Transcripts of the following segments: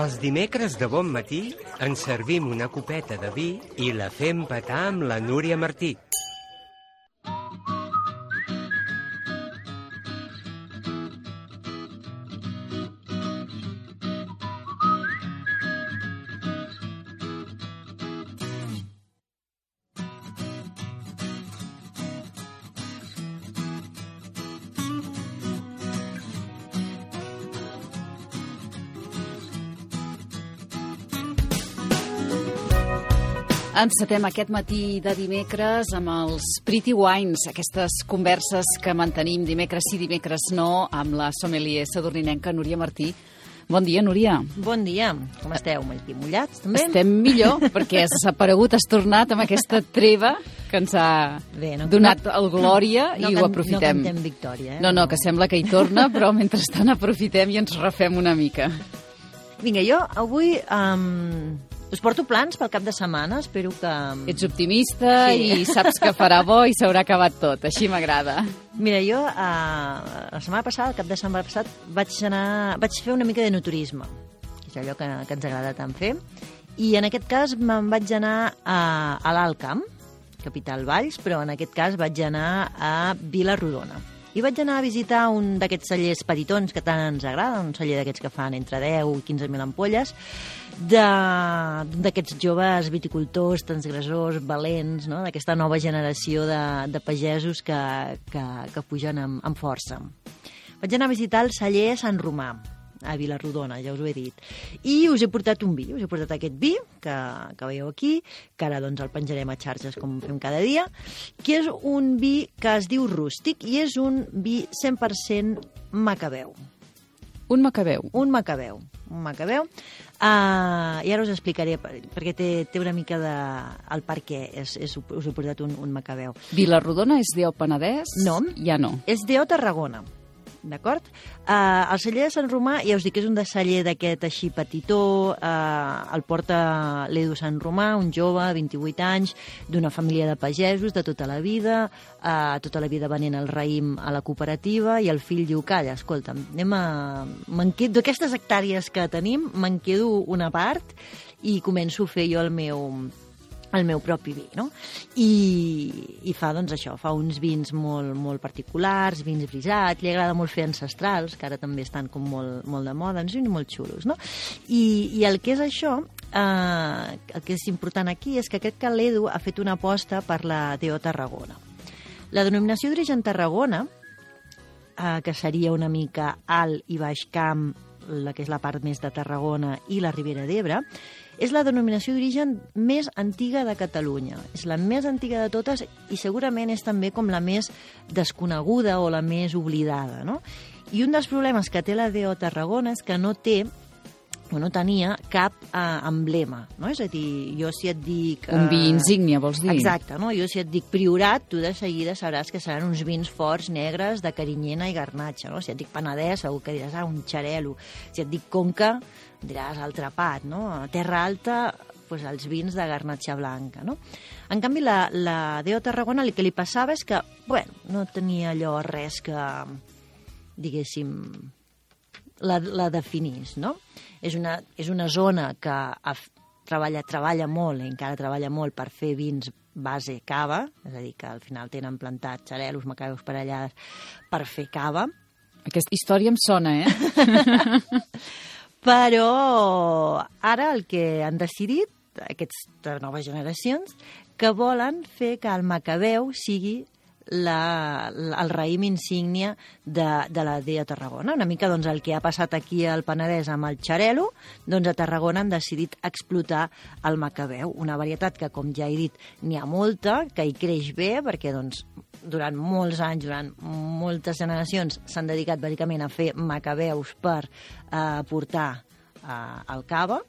Els dimecres de bon matí ens servim una copeta de vi i la fem petar amb la Núria Martí. Encetem aquest matí de dimecres amb els Pretty Wines, aquestes converses que mantenim dimecres sí, dimecres no, amb la sommelier sadurninenca Núria Martí. Bon dia, Núria. Bon dia. Com esteu? Aquí mullats, també? Estem millor, perquè has aparegut, has tornat amb aquesta treva que ens ha Bé, no- donat no- el Glòria no i can- ho aprofitem. no cantem victòria, eh? No, no, que sembla que hi torna, però mentrestant aprofitem i ens refem una mica. Vinga, jo avui um, us porto plans pel cap de setmana. Espero que... Ets optimista Sí. i saps que farà bo i s'haurà acabat tot. Així m'agrada. Mira, jo uh, la setmana passada, el cap de setmana passat, vaig, anar, vaig fer una mica de naturisme, que és allò que, que ens agrada tant fer. I en aquest cas me'n vaig anar a, a l'Alt Camp, capital Valls, però en aquest cas vaig anar a Vila Rodona. I vaig anar a visitar un d'aquests cellers petitons que tant ens agrada, un celler d'aquests que fan entre 10 i 15.000 ampolles, d'aquests joves viticultors, transgressors, valents, no? d'aquesta nova generació de, de pagesos que, que, que pugen amb, amb força. Vaig anar a visitar el celler Sant Romà, a Vilarrodona, ja us ho he dit. I us he portat un vi, us he portat aquest vi que, que veieu aquí, que ara doncs, el penjarem a xarxes com fem cada dia, que és un vi que es diu rústic i és un vi 100% macabeu. Un macabeu. Un macabeu. Un macabeu. Uh, I ara us explicaré, per, perquè té, té una mica de... el per què és, és, us he portat un, un macabeu. Vilarrodona és Déu Penedès? No. Ja no. És d'Eo Tarragona, d'acord? Uh, el celler de Sant Romà, ja us dic, és un de celler d'aquest així petitó, uh, el porta l'Edu Sant Romà, un jove, 28 anys, d'una família de pagesos de tota la vida, uh, tota la vida venent el raïm a la cooperativa, i el fill diu, calla, escolta'm, anem a... D'aquestes hectàrees que tenim, me'n quedo una part i començo a fer jo el meu, el meu propi vi, no? I, i fa, doncs, això, fa uns vins molt, molt particulars, vins brisats, li agrada molt fer ancestrals, que ara també estan com molt, molt de moda, uns vins molt xulos, no? I, i el que és això, eh, el que és important aquí és que aquest Caledo ha fet una aposta per la DO Tarragona. La denominació d'origen Tarragona, eh, que seria una mica alt i baix camp, la que és la part més de Tarragona i la Ribera d'Ebre, és la denominació d'origen més antiga de Catalunya. És la més antiga de totes i segurament és també com la més desconeguda o la més oblidada. No? I un dels problemes que té la DO Tarragona és que no té o no tenia cap eh, emblema, no? És a dir, jo si et dic... Un vi eh, insígnia, vols dir? Exacte, no? Jo si et dic Priorat, tu de seguida sabràs que seran uns vins forts, negres, de carinyena i garnatxa, no? Si et dic Penedès, segur que diràs, ah, un xarelo. Si et dic Conca, diràs altre pat, no? A Terra Alta, pues, els vins de garnatxa blanca, no? En canvi, la, la Déu Tarragona el que li passava és que, bueno, no tenia allò res que, diguéssim, la, la definís, no? És una, és una zona que ha, treballa, treballa molt, i encara treballa molt per fer vins base cava, és a dir, que al final tenen plantats xarelos, per allà per fer cava, Aquesta història em sona, eh? però ara el que han decidit, aquestes noves generacions, que volen fer que el macabeu sigui la, el raïm insígnia de, de la DEA Tarragona. Una mica doncs, el que ha passat aquí al Penedès amb el xarelo, doncs a Tarragona han decidit explotar el macabeu, una varietat que, com ja he dit, n'hi ha molta, que hi creix bé, perquè doncs, durant molts anys, durant moltes generacions, s'han dedicat bàsicament a fer macabeus per eh, portar eh, al cava,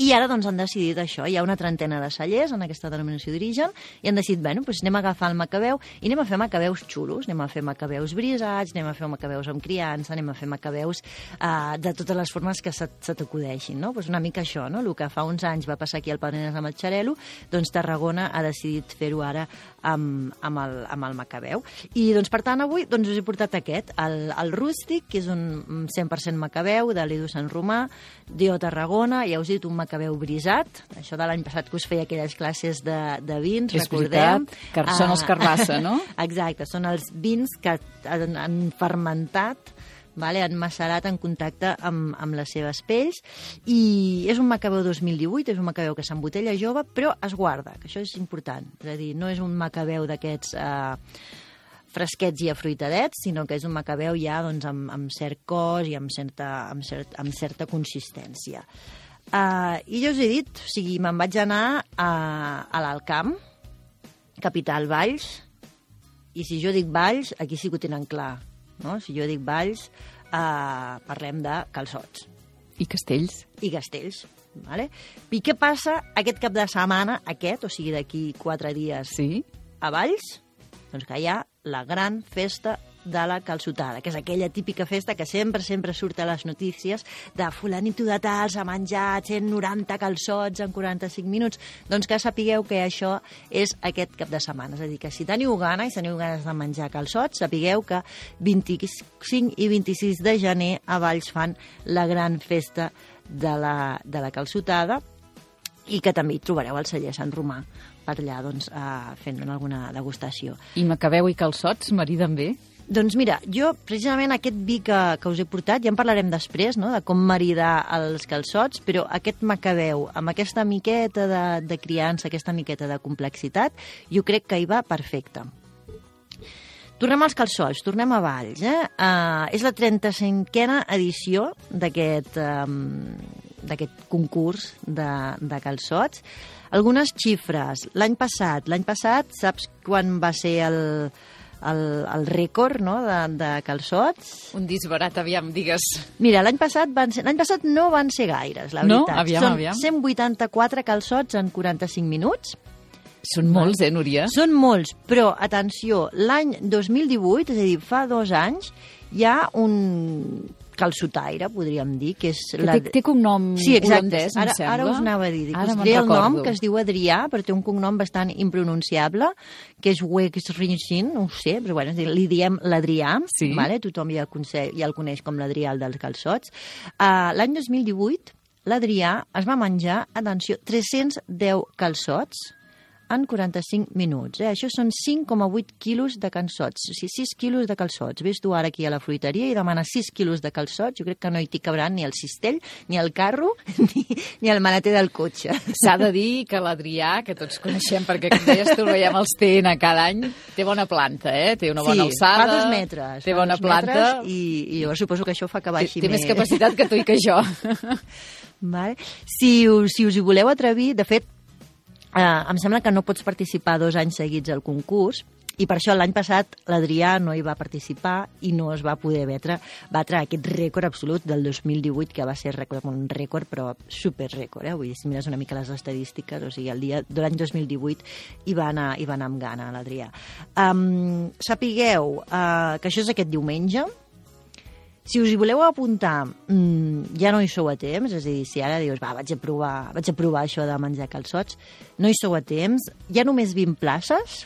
I ara doncs, han decidit això. Hi ha una trentena de cellers en aquesta denominació d'origen i han decidit, bueno, doncs anem a agafar el macabeu i anem a fer macabeus xulos, anem a fer macabeus brisats, anem a fer macabeus amb criança, anem a fer macabeus uh, de totes les formes que se, se t'acudeixin. No? Pues una mica això, no? el que fa uns anys va passar aquí al Paneres amb el Xarelo, doncs Tarragona ha decidit fer-ho ara amb, amb, el, amb el macabeu. I doncs, per tant, avui doncs, us he portat aquest, el, el rústic, que és un 100% macabeu de l'Edu Sant Romà, Dio Tarragona, ja us he dit un macabeu brisat, això de l'any passat que us feia aquelles classes de, de vins, és recordem. veritat, que són els carbassa, no? Exacte, són els vins que han, han fermentat vale? han macerat en contacte amb, amb les seves pells i és un macabeu 2018, és un macabeu que s'embotella jove, però es guarda, que això és important. És a dir, no és un macabeu d'aquests eh, fresquets i afruitadets, sinó que és un macabeu ja doncs, amb, amb cert cos i amb certa, amb cert, amb certa consistència. Uh, I jo us he dit, o sigui, me'n vaig anar a, a l'Alcamp, capital Valls, i si jo dic Valls, aquí sí que ho tenen clar. No? Si jo dic Valls, uh, parlem de calçots I castells. i castells. Vale? I què passa aquest cap de setmana, aquest, o sigui d'aquí quatre dies, Sí? a Valls? Doncs que hi ha la gran festa de la calçotada, que és aquella típica festa que sempre, sempre surt a les notícies de fulanito de tal s'ha menjat 190 calçots en 45 minuts. Doncs que sapigueu que això és aquest cap de setmana. És a dir, que si teniu gana i teniu ganes de menjar calçots, sapigueu que 25 i 26 de gener a Valls fan la gran festa de la, de la calçotada i que també hi trobareu el celler Sant Romà per allà doncs, eh, fent alguna degustació. I macabeu i calçots mariden bé? Doncs mira, jo precisament aquest vi que, que us he portat, ja en parlarem després, no?, de com maridar els calçots, però aquest macabeu, amb aquesta miqueta de, de criança, aquesta miqueta de complexitat, jo crec que hi va perfecte. Tornem als calçots, tornem a Valls. Eh? Uh, és la 35a edició d'aquest um, concurs de, de calçots. Algunes xifres. L'any passat, l'any passat, saps quan va ser el, el, el rècord no, de, de calçots? Un disbarat, aviam, digues. Mira, l'any passat, van ser, passat no van ser gaires, la No? veritat. Aviam, Són aviam. 184 calçots en 45 minuts. Són molts, eh, Núria? Són molts, però, atenció, l'any 2018, és a dir, fa dos anys, hi ha un calçotaire, podríem dir, que és... Que té, té cognom Sí, exacte. holandès, em ara, sembla. ara us anava a dir. Ara us diré el nom, que es diu Adrià, però té un cognom bastant impronunciable, que és Wexrinsin, no ho sé, però bueno, li diem l'Adrià, Sí. vale? tothom ja el, ja el coneix com l'Adrià, el dels calçots. Uh, L'any 2018, l'Adrià es va menjar, atenció, 310 calçots en 45 minuts. Eh? Això són 5,8 quilos de calçots, o sigui, 6 quilos de calçots. Ves tu ara aquí a la fruiteria i demanes 6 quilos de calçots, jo crec que no hi t'hi cabran ni el cistell, ni el carro, ni, ni el maleter del cotxe. S'ha de dir que l'Adrià, que tots coneixem perquè, com deies tu, el veiem als TN cada any, té bona planta, eh? Té una bona sí, alçada. fa dos metres. Té bona planta. I, I jo suposo que això fa que Té, baixi té més capacitat que tu i que jo. Vale? Si, us, si us hi voleu atrevir, de fet, eh, em sembla que no pots participar dos anys seguits al concurs, i per això l'any passat l'Adrià no hi va participar i no es va poder batre, batre aquest rècord absolut del 2018, que va ser rècord, un rècord, però superrècord. Eh? Vull dir, si mires una mica les estadístiques, o sigui, el dia de l'any 2018 hi va anar, hi va anar amb gana l'Adrià. Um, sapigueu uh, que això és aquest diumenge, si us hi voleu apuntar, mmm, ja no hi sou a temps, és a dir, si ara dius, va, vaig a provar, vaig a provar això de menjar calçots, no hi sou a temps, hi ha només 20 places,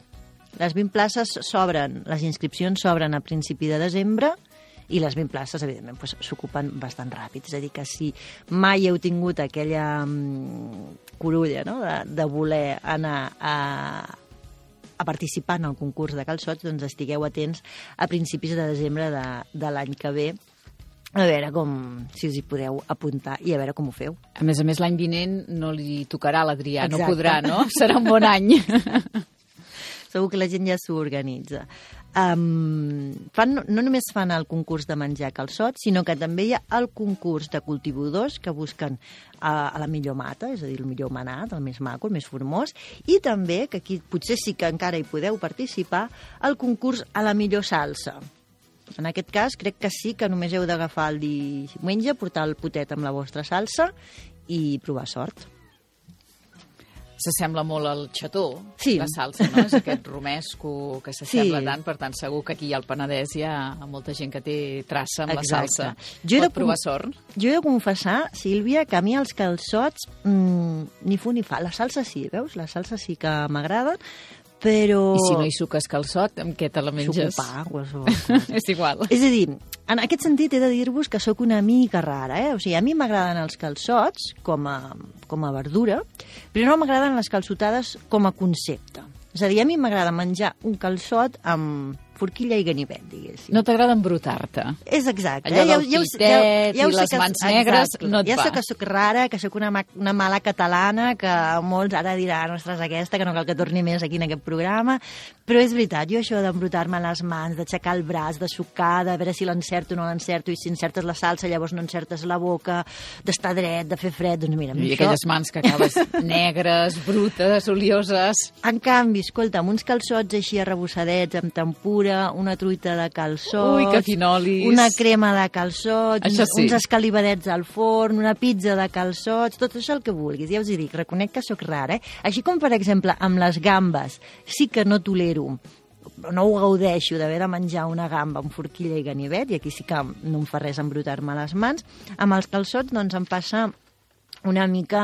les 20 places s'obren, les inscripcions s'obren a principi de desembre, i les 20 places, evidentment, doncs, s'ocupen bastant ràpid. És a dir, que si mai heu tingut aquella mm, curulla no? de, de voler anar a, a participar en el concurs de calçots, doncs estigueu atents a principis de desembre de, de l'any que ve a veure com, si us hi podeu apuntar i a veure com ho feu. A més a més, l'any vinent no li tocarà a l'Adrià, no podrà, no? Serà un bon any. Segur que la gent ja s'organitza. Um, fan, no només fan el concurs de menjar calçots, sinó que també hi ha el concurs de cultivadors que busquen a, a la millor mata, és a dir, el millor manat, el més maco, el més formós, i també, que aquí potser sí que encara hi podeu participar, el concurs a la millor salsa. En aquest cas, crec que sí que només heu d'agafar el diumenge, portar el potet amb la vostra salsa i provar sort. S'assembla molt al xató, Sí. la salsa, no? És aquest romesco que s'assembla Sí. tant, per tant, segur que aquí al Penedès hi ha molta gent que té traça amb Exacte. la salsa. Jo he de Pot provar sort? Jo he de confessar, Sílvia, que a mi els calçots mm, ni fu ni fa. La salsa sí, veus? La salsa sí que m'agrada, però... I si no hi suques calçot, amb què te la menges? Suco pa, qualsevol. És igual. És a dir, en aquest sentit he de dir-vos que sóc una mica rara, eh? O sigui, a mi m'agraden els calçots com a, com a verdura, però no m'agraden les calçotades com a concepte. És a dir, a mi m'agrada menjar un calçot amb forquilla i ganivet, diguéssim. No t'agrada embrutar-te. És exacte. Allò eh? del ho- pitet ho i sé les que- mans negres exacte. no et ja va. sé que sóc rara, que sóc una, ma- una mala catalana, que molts ara diran, ostres, aquesta, que no cal que torni més aquí en aquest programa, però és veritat, jo això d'embrutar-me les mans, d'aixecar el braç, de sucar, de veure si l'encerto o no l'encerto, i si encertes la salsa llavors no encertes la boca, d'estar dret, de fer fred, doncs mira, I això... aquelles mans que acabes negres, brutes, olioses... En canvi, escolta, amb uns calçots així arrebossadets, amb tempura, una truita de calçots... Ui, que finolis. Una crema de calçots, Això uns, sí. uns escalivadets al forn, una pizza de calçots, tot això el que vulguis. Ja us hi dic, reconec que sóc rara, eh? Així com, per exemple, amb les gambes, sí que no tolero no ho gaudeixo d'haver de menjar una gamba amb forquilla i ganivet, i aquí sí que no em fa res embrutar-me les mans. Amb els calçots, doncs, em passa una mica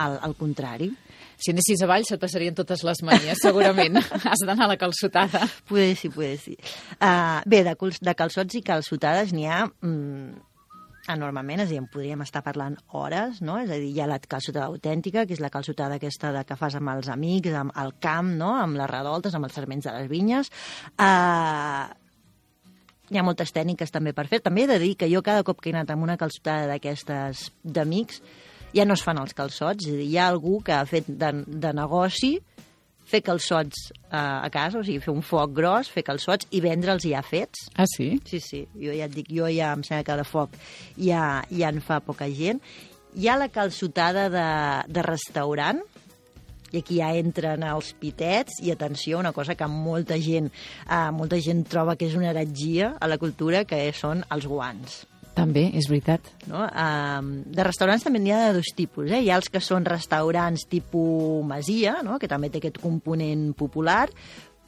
al, al contrari. Si anessis a Valls et passarien totes les manies, segurament. Has d'anar a la calçotada. Poder sí, poder sí. Uh, bé, de, col- de calçots i calçotades n'hi ha mm, enormement, és a dir, en podríem estar parlant hores, no? És a dir, hi ha la calçotada autèntica, que és la calçotada aquesta de que fas amb els amics, amb el camp, no? Amb les redoltes, amb els serments de les vinyes. Uh, hi ha moltes tècniques també per fer. També he de dir que jo cada cop que he anat amb una calçotada d'aquestes d'amics, ja no es fan els calçots, és a dir, hi ha algú que ha fet de, de negoci fer calçots eh, a casa, o sigui, fer un foc gros, fer calçots i vendre'ls ja fets. Ah, sí? Sí, sí, jo ja et dic, jo ja em sembla que de foc ja, ja en fa poca gent. Hi ha la calçotada de, de restaurant, i aquí ja entren els pitets, i atenció, una cosa que molta gent, eh, molta gent troba que és una heretgia a la cultura, que són els guants. També, és veritat. No? Um, de restaurants també n'hi ha de dos tipus. Eh? Hi ha els que són restaurants tipus masia, no? que també té aquest component popular,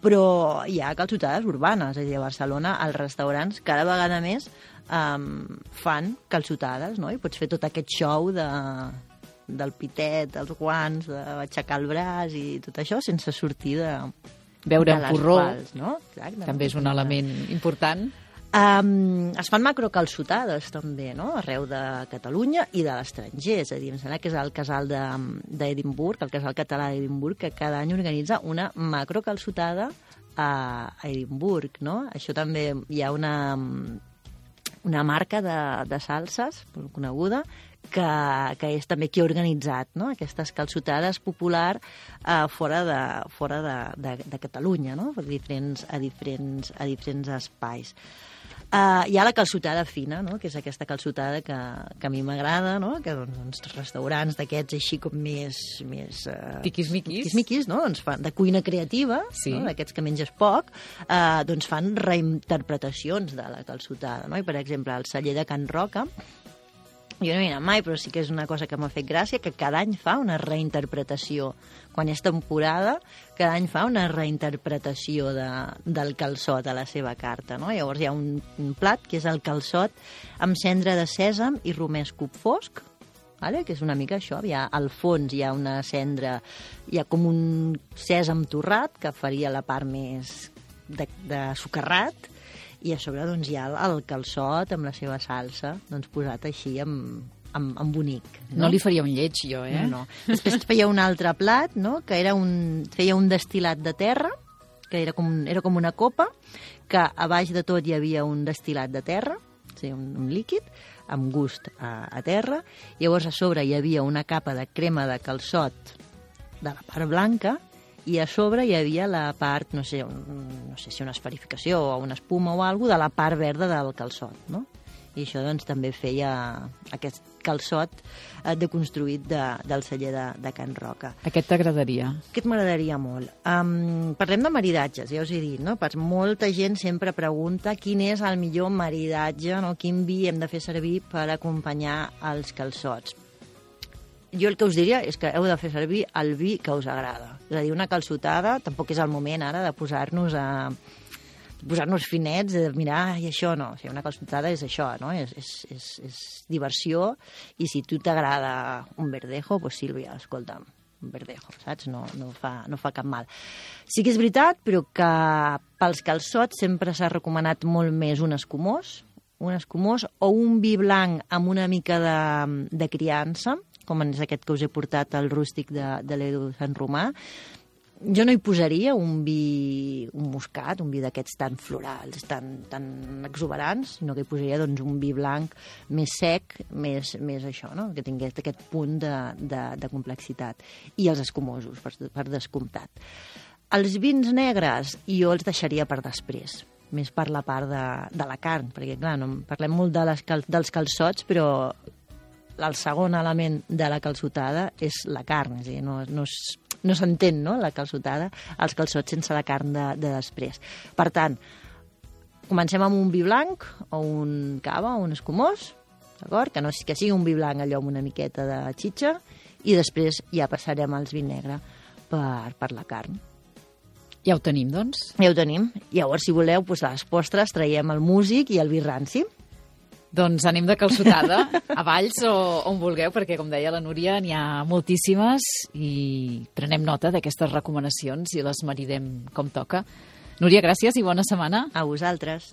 però hi ha calçotades urbanes. És a dir, a Barcelona els restaurants cada vegada més um, fan calçotades, no? i pots fer tot aquest show de, del pitet, els guants, d'aixecar el braç i tot això sense sortir de, en les porró quals, no? Exacte. també és un element important. Um, es fan macrocalçotades també, no? arreu de Catalunya i de l'estranger, és a dir, em sembla que és el casal de- d'Edimburg, el casal català d'Edimburg, que cada any organitza una macrocalçotada a, a Edimburg, no? Això també hi ha una, una marca de, de salses coneguda que, que és també qui ha organitzat no? aquestes calçotades popular eh, fora, de, fora de, de, de Catalunya, no? a, diferents, a, diferents, a diferents espais. Uh, hi ha la calçotada fina, no? que és aquesta calçotada que, que a mi m'agrada, no? que doncs, uns restaurants d'aquests així com més... més uh, Tiquismiquis. tiquismiquis, no? doncs fan, de cuina creativa, Sí. no? d'aquests que menges poc, uh, doncs fan reinterpretacions de la calçotada. No? I, per exemple, el celler de Can Roca, jo no he anat mai, però sí que és una cosa que m'ha fet gràcia, que cada any fa una reinterpretació. Quan és temporada, cada any fa una reinterpretació de, del calçot a la seva carta. No? Llavors hi ha un, un plat, que és el calçot amb cendra de sèsam i romesco fosc, vale? que és una mica això. Hi ha, al fons hi ha una cendra, hi ha com un sèsam torrat, que faria la part més de, de socarrat, i a sobre doncs, hi ha el, calçot amb la seva salsa doncs, posat així amb, amb, amb bonic. No li faria un lleig, jo, eh? No, no. Després feia un altre plat, no?, que era un, feia un destil·lat de terra, que era com, era com una copa, que a baix de tot hi havia un destil·lat de terra, o sigui, un, un líquid, amb gust a, a terra, llavors a sobre hi havia una capa de crema de calçot de la part blanca, i a sobre hi havia la part, no sé, un, no sé si una esferificació o una espuma o alguna de la part verda del calçot, no? I això doncs també feia aquest calçot eh, deconstruït de, del celler de, de Can Roca. Aquest t'agradaria. Aquest m'agradaria molt. Um, parlem de maridatges, ja us he dit, no? Per molta gent sempre pregunta quin és el millor maridatge, no? quin vi hem de fer servir per acompanyar els calçots. Jo el que us diria és que heu de fer servir el vi que us agrada. És a dir, una calçotada, tampoc és el moment ara de posar-nos a posar-nos finets, de mirar, i això no. O sigui, una calçotada és això, no? És, és, és, és diversió, i si tu t'agrada un verdejo, pues Sílvia, escolta'm, un verdejo, saps? No, no, fa, no fa cap mal. Sí que és veritat, però que pels calçots sempre s'ha recomanat molt més un escumós, un escumós o un vi blanc amb una mica de, de criança, com és aquest que us he portat, el rústic de, de l'Edu Sant Romà, jo no hi posaria un vi, un moscat, un vi d'aquests tan florals, tan, tan exuberants, sinó que hi posaria doncs, un vi blanc més sec, més, més això, no? que tingués aquest punt de, de, de complexitat. I els escumosos, per, per descomptat. Els vins negres jo els deixaria per després més per la part de, de la carn, perquè clar, no, parlem molt de les cal, dels calçots, però el segon element de la calçotada és la carn, és a dir, no, no, no s'entén no, la calçotada, els calçots sense la carn de, de després. Per tant, comencem amb un vi blanc o un cava o un escumós, d'acord? Que, no, que sigui un vi blanc allò amb una miqueta de xitxa i després ja passarem als vi negre per, per la carn. Ja ho tenim, doncs? Ja ho tenim. Llavors, si voleu, doncs, les postres traiem el músic i el vi ranci. Doncs anem de calçotada, a Valls o on vulgueu, perquè, com deia la Núria, n'hi ha moltíssimes i prenem nota d'aquestes recomanacions i les maridem com toca. Núria, gràcies i bona setmana. A vosaltres.